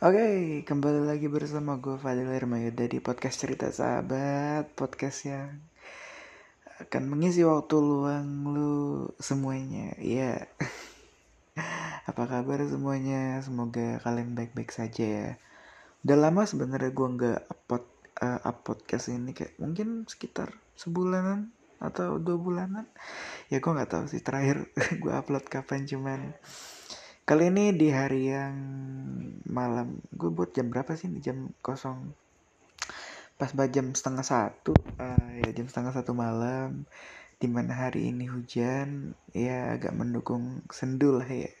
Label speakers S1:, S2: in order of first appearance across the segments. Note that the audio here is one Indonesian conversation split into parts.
S1: Oke, kembali lagi bersama gue Fadil Hermayuda di podcast cerita sahabat Podcast yang akan mengisi waktu luang lu semuanya. Iya. Apa kabar semuanya? Semoga kalian baik-baik saja ya. Udah lama sebenarnya gue nggak upload, uh, up podcast ini Kayak mungkin sekitar sebulanan atau dua bulanan. Ya gue nggak tahu sih terakhir gue upload kapan cuman Kali ini di hari yang malam, gue buat jam berapa sih? Jam kosong pas jam setengah satu, uh, ya jam setengah satu malam. Di mana hari ini hujan, ya agak mendukung sendu lah ya.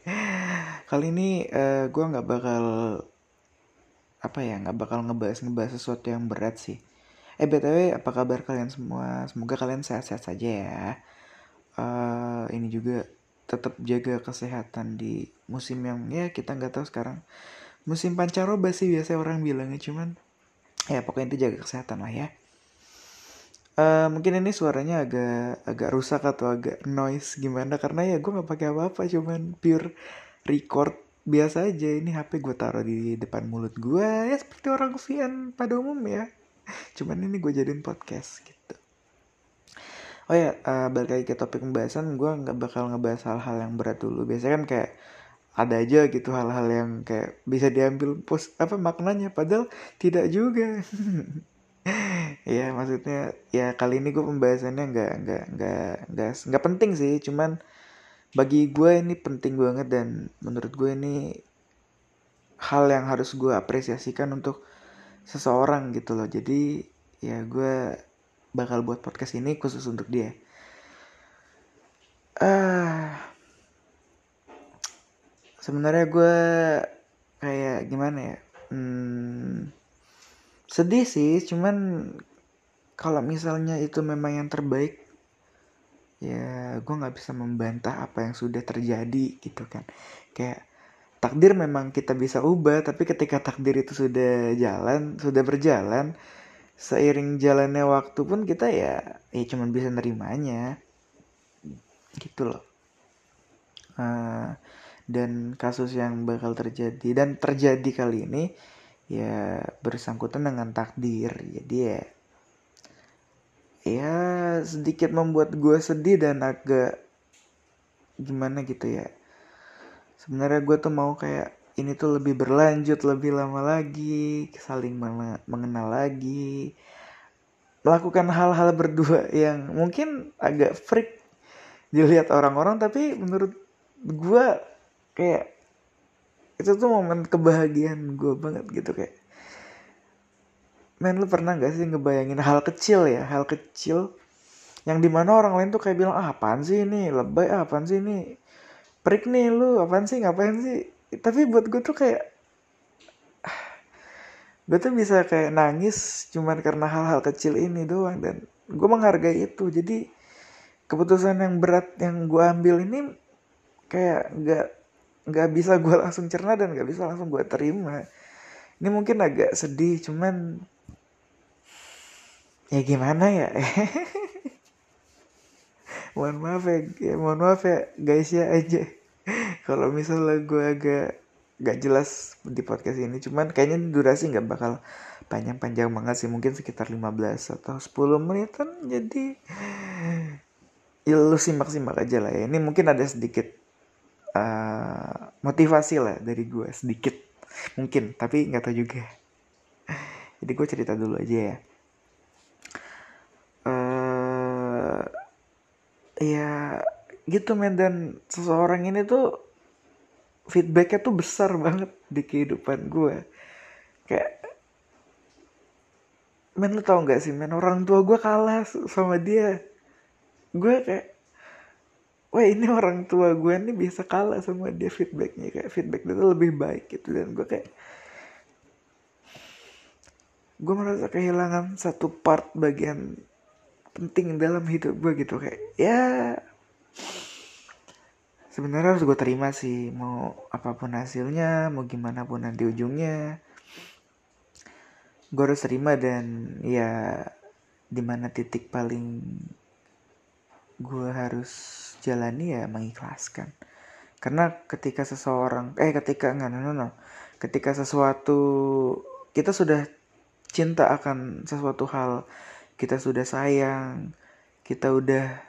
S1: Kali ini uh, gue nggak bakal apa ya, nggak bakal ngebahas ngebahas sesuatu yang berat sih. Eh btw, apa kabar kalian semua? Semoga kalian sehat-sehat saja ya. Uh, ini juga tetap jaga kesehatan di musim yang ya kita nggak tahu sekarang. Musim pancaroba sih biasa orang bilangnya cuman ya pokoknya itu jaga kesehatan lah ya. Uh, mungkin ini suaranya agak agak rusak atau agak noise gimana? Karena ya gue nggak pakai apa-apa cuman pure record biasa aja. Ini HP gue taruh di depan mulut gue ya seperti orang VN pada umum ya cuman ini gue jadiin podcast gitu oh ya uh, balik lagi ke topik pembahasan gue nggak bakal ngebahas hal-hal yang berat dulu. Biasanya kan kayak ada aja gitu hal-hal yang kayak bisa diambil pos apa maknanya. Padahal tidak juga. Ya maksudnya ya kali ini gue pembahasannya nggak nggak nggak nggak nggak penting sih. Cuman bagi gue ini penting banget dan menurut gue ini hal yang harus gue apresiasikan untuk seseorang gitu loh. Jadi ya gue bakal buat podcast ini khusus untuk dia. Uh, sebenarnya gue kayak gimana ya? Hmm, sedih sih, cuman kalau misalnya itu memang yang terbaik, ya gue nggak bisa membantah apa yang sudah terjadi gitu kan. Kayak takdir memang kita bisa ubah, tapi ketika takdir itu sudah jalan, sudah berjalan, seiring jalannya waktu pun kita ya ya cuman bisa nerimanya. Gitu loh. Uh, dan kasus yang bakal terjadi dan terjadi kali ini ya bersangkutan dengan takdir. Jadi ya ya sedikit membuat gue sedih dan agak gimana gitu ya. Sebenarnya gue tuh mau kayak ini tuh lebih berlanjut lebih lama lagi saling mengenal lagi. Melakukan hal-hal berdua yang mungkin agak freak dilihat orang-orang tapi menurut gue kayak itu tuh momen kebahagiaan gue banget gitu kayak men lu pernah gak sih ngebayangin hal kecil ya hal kecil yang di mana orang lain tuh kayak bilang ah apaan sih ini? Lebay ah apaan sih ini? Perik nih lu apaan sih? Ngapain sih tapi buat gue tuh kayak gue tuh bisa kayak nangis cuman karena hal-hal kecil ini doang dan gue menghargai itu. Jadi keputusan yang berat yang gue ambil ini kayak nggak nggak bisa gue langsung cerna dan nggak bisa langsung gue terima. Ini mungkin agak sedih cuman ya gimana ya? Mohon maaf ya, ya mohon maaf ya guys ya aja kalau misalnya gue agak gak jelas di podcast ini cuman kayaknya durasi nggak bakal panjang-panjang banget sih. Mungkin sekitar 15 atau 10 menitan jadi ya lu simak-simak aja lah ya. Ini mungkin ada sedikit uh, motivasi lah dari gue sedikit mungkin tapi nggak tahu juga. Jadi gue cerita dulu aja ya. Uh, ya gitu men. Dan seseorang ini tuh feedbacknya tuh besar banget di kehidupan gue kayak men lu tau gak sih men? Orang tua gue kalah sama dia. Gue kayak wah ini orang tua gue nih bisa kalah sama dia feedbacknya. Kayak feedback dia tuh lebih baik gitu dan gue kayak gue merasa kehilangan satu part bagian penting dalam hidup gue gitu. Kayak ya sebenarnya harus gue terima sih mau apa pun hasilnya mau gimana pun nanti ujungnya gue harus terima dan ya di mana titik paling gue harus jalani ya mengikhlaskan karena ketika seseorang eh ketika enggak no, no, no. ketika sesuatu kita sudah cinta akan sesuatu hal kita sudah sayang kita udah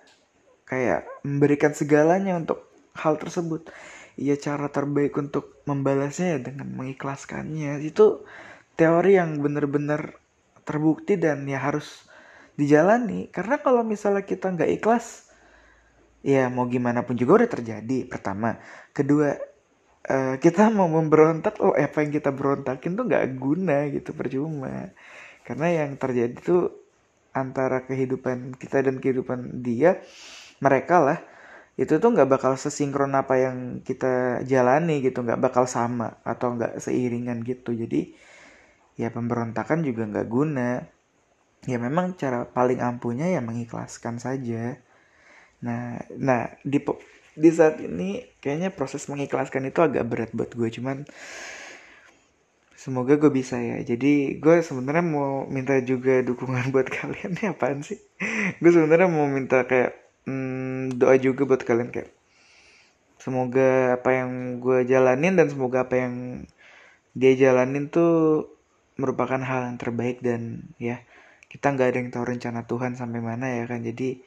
S1: kayak memberikan segalanya untuk hal tersebut. Ya cara terbaik untuk membalasnya ya dengan mengikhlaskannya. Itu teori yang benar-benar terbukti dan ya harus dijalani. Karena kalau misalnya kita nggak ikhlas ya mau gimana pun juga udah terjadi. Pertama. Kedua uh, kita mau memberontak oh apa yang kita berontakin tuh nggak guna gitu percuma. Karena yang terjadi tuh antara kehidupan kita dan kehidupan dia mereka lah itu tuh nggak bakal sesinkron apa yang kita jalani gitu nggak bakal sama atau nggak seiringan gitu. Jadi ya pemberontakan juga nggak guna. Ya memang cara paling ampuhnya ya mengikhlaskan saja. Nah nah di di saat ini kayaknya proses mengikhlaskan itu agak berat buat gue cuman semoga gue bisa ya. Jadi gue sebenarnya mau minta juga dukungan buat kalian nih apaan sih? Gue sebenarnya mau minta kayak hmm, doa juga buat kalian kayak semoga apa yang gue jalanin dan semoga apa yang dia jalanin tuh merupakan hal yang terbaik dan ya kita nggak ada yang tahu rencana Tuhan sampai mana ya kan jadi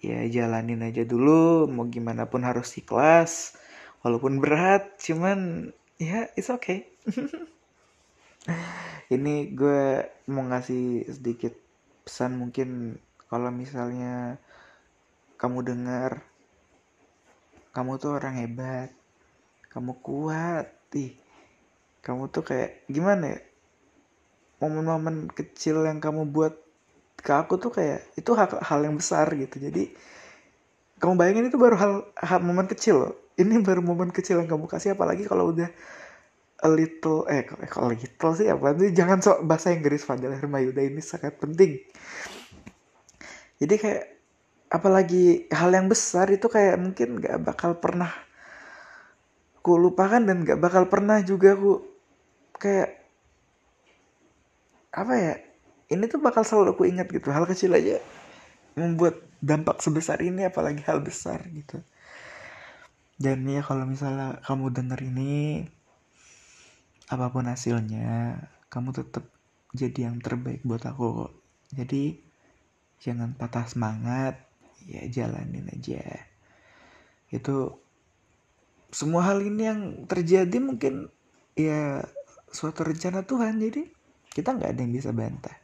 S1: ya jalanin aja dulu mau gimana pun harus ikhlas walaupun berat cuman ya it's okay. Ini gue mau ngasih sedikit pesan mungkin kalau misalnya kamu dengar. Kamu tuh orang hebat. Kamu kuat. Ih kamu tuh kayak gimana ya? Momen-momen kecil yang kamu buat ke aku tuh kayak itu hal, hal yang besar gitu. Jadi kamu bayangin itu baru hal, hal momen kecil loh. Ini baru momen kecil yang kamu kasih apalagi kalau udah a little eh kalau little sih? Apa sih? Jangan sok bahasa Inggris Fadil Hermayuda ini sangat penting. Jadi kayak apalagi hal yang besar itu kayak mungkin gak bakal pernah ku lupakan dan gak bakal pernah juga ku kayak apa ya ini tuh bakal selalu aku ingat gitu. Hal kecil aja membuat dampak sebesar ini apalagi hal besar gitu. Dan ya kalau misalnya kamu denger ini apa pun hasilnya kamu tetap jadi yang terbaik buat aku jadi jangan patah semangat ya jalanin aja. Itu semua hal ini yang terjadi mungkin ya suatu rencana Tuhan. Jadi kita nggak ada yang bisa bantah.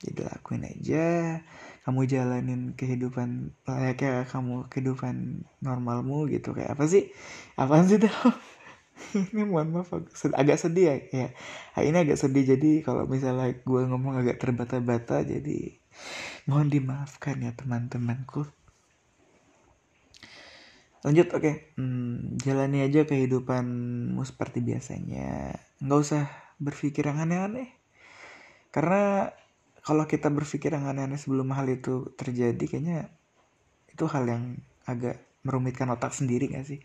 S1: Jadi lakuin aja. Kamu jalanin kehidupan layaknya kamu kehidupan normalmu gitu. Kayak apa sih? Apa sih tuh ini mohon maaf agak sedih ya. Ya ini agak sedih. Jadi kalau misalnya gue ngomong agak terbata-bata jadi Mohon dimaafkan ya teman-temanku. Lanjut, oke. Okay. Hmm, jalani aja kehidupanmu seperti biasanya. Nggak usah berpikir yang aneh-aneh. Karena kalau kita berpikir yang aneh-aneh sebelum hal itu terjadi, kayaknya itu hal yang agak merumitkan otak sendiri gak sih?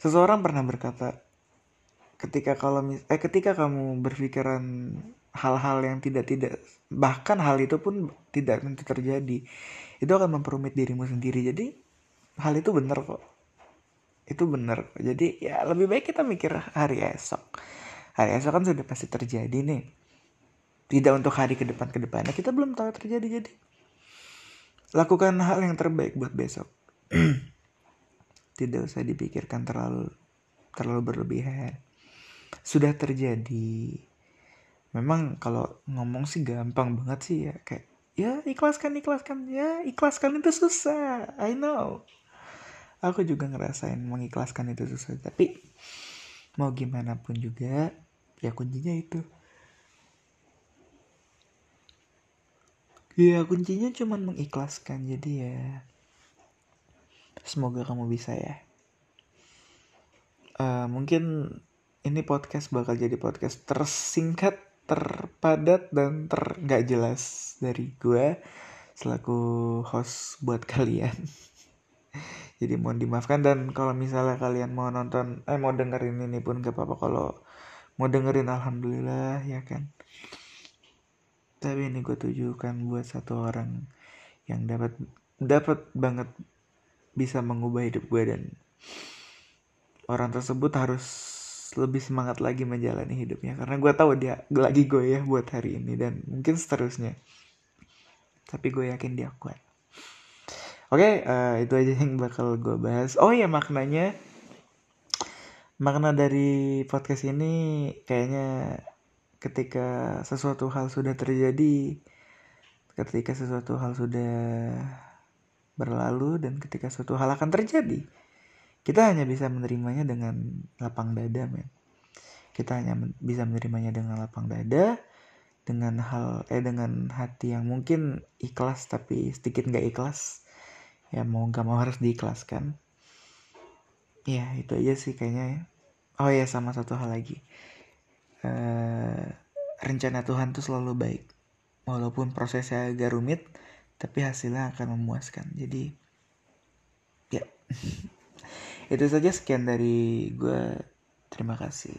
S1: Seseorang pernah berkata, ketika kalau eh ketika kamu berpikiran hal-hal yang tidak tidak bahkan hal itu pun tidak tentu terjadi. Itu akan memperumit dirimu sendiri. Jadi hal itu benar kok. Itu benar jadi ya lebih baik kita mikir hari esok. Hari esok kan sudah pasti terjadi nih. Tidak untuk hari ke depan ke depannya. Kita belum tahu terjadi. Jadi lakukan hal yang terbaik buat besok. Tidak usah dipikirkan terlalu terlalu berlebihan. Sudah terjadi memang kalau ngomong sih gampang banget sih ya kayak ya ikhlaskan ikhlaskan ya ikhlaskan itu susah I know. Aku juga ngerasain mengikhlaskan itu susah tapi mau gimana pun juga ya kuncinya itu. Ya kuncinya cuma mengikhlaskan jadi ya semoga kamu bisa ya. Uh, mungkin ini podcast bakal jadi podcast tersingkat terpadat dan ter nggak jelas dari gue selaku host buat kalian. Jadi mohon dimaafkan dan kalau misalnya kalian mau nonton eh mau dengerin ini pun gak apa-apa kalau mau dengerin alhamdulillah ya kan? Tapi ini gue tujukan buat satu orang yang dapat dapat banget bisa mengubah hidup gue dan orang tersebut harus lebih semangat lagi menjalani hidupnya. Karena gue tahu dia lagi ya buat hari ini dan mungkin seterusnya. Tapi gue yakin dia kuat. Oke okay, uh, eh, itu aja yang bakal gue bahas. Oh ya maknanya makna dari podcast ini kayaknya ketika sesuatu hal sudah terjadi ketika sesuatu hal sudah berlalu dan ketika suatu hal akan terjadi kita hanya bisa menerimanya dengan lapang dada men. Kita hanya bisa menerimanya dengan lapang dada dengan hal eh dengan hati yang mungkin ikhlas tapi sedikit nggak ikhlas. Ya mau nggak mau harus diikhlaskan. Ya itu aja sih kayaknya ya. Oh ya sama satu hal lagi. Uh, rencana Tuhan tuh selalu baik. Walaupun prosesnya agak rumit tapi hasilnya akan memuaskan. Jadi ya itu saja sekian dari gue terima kasih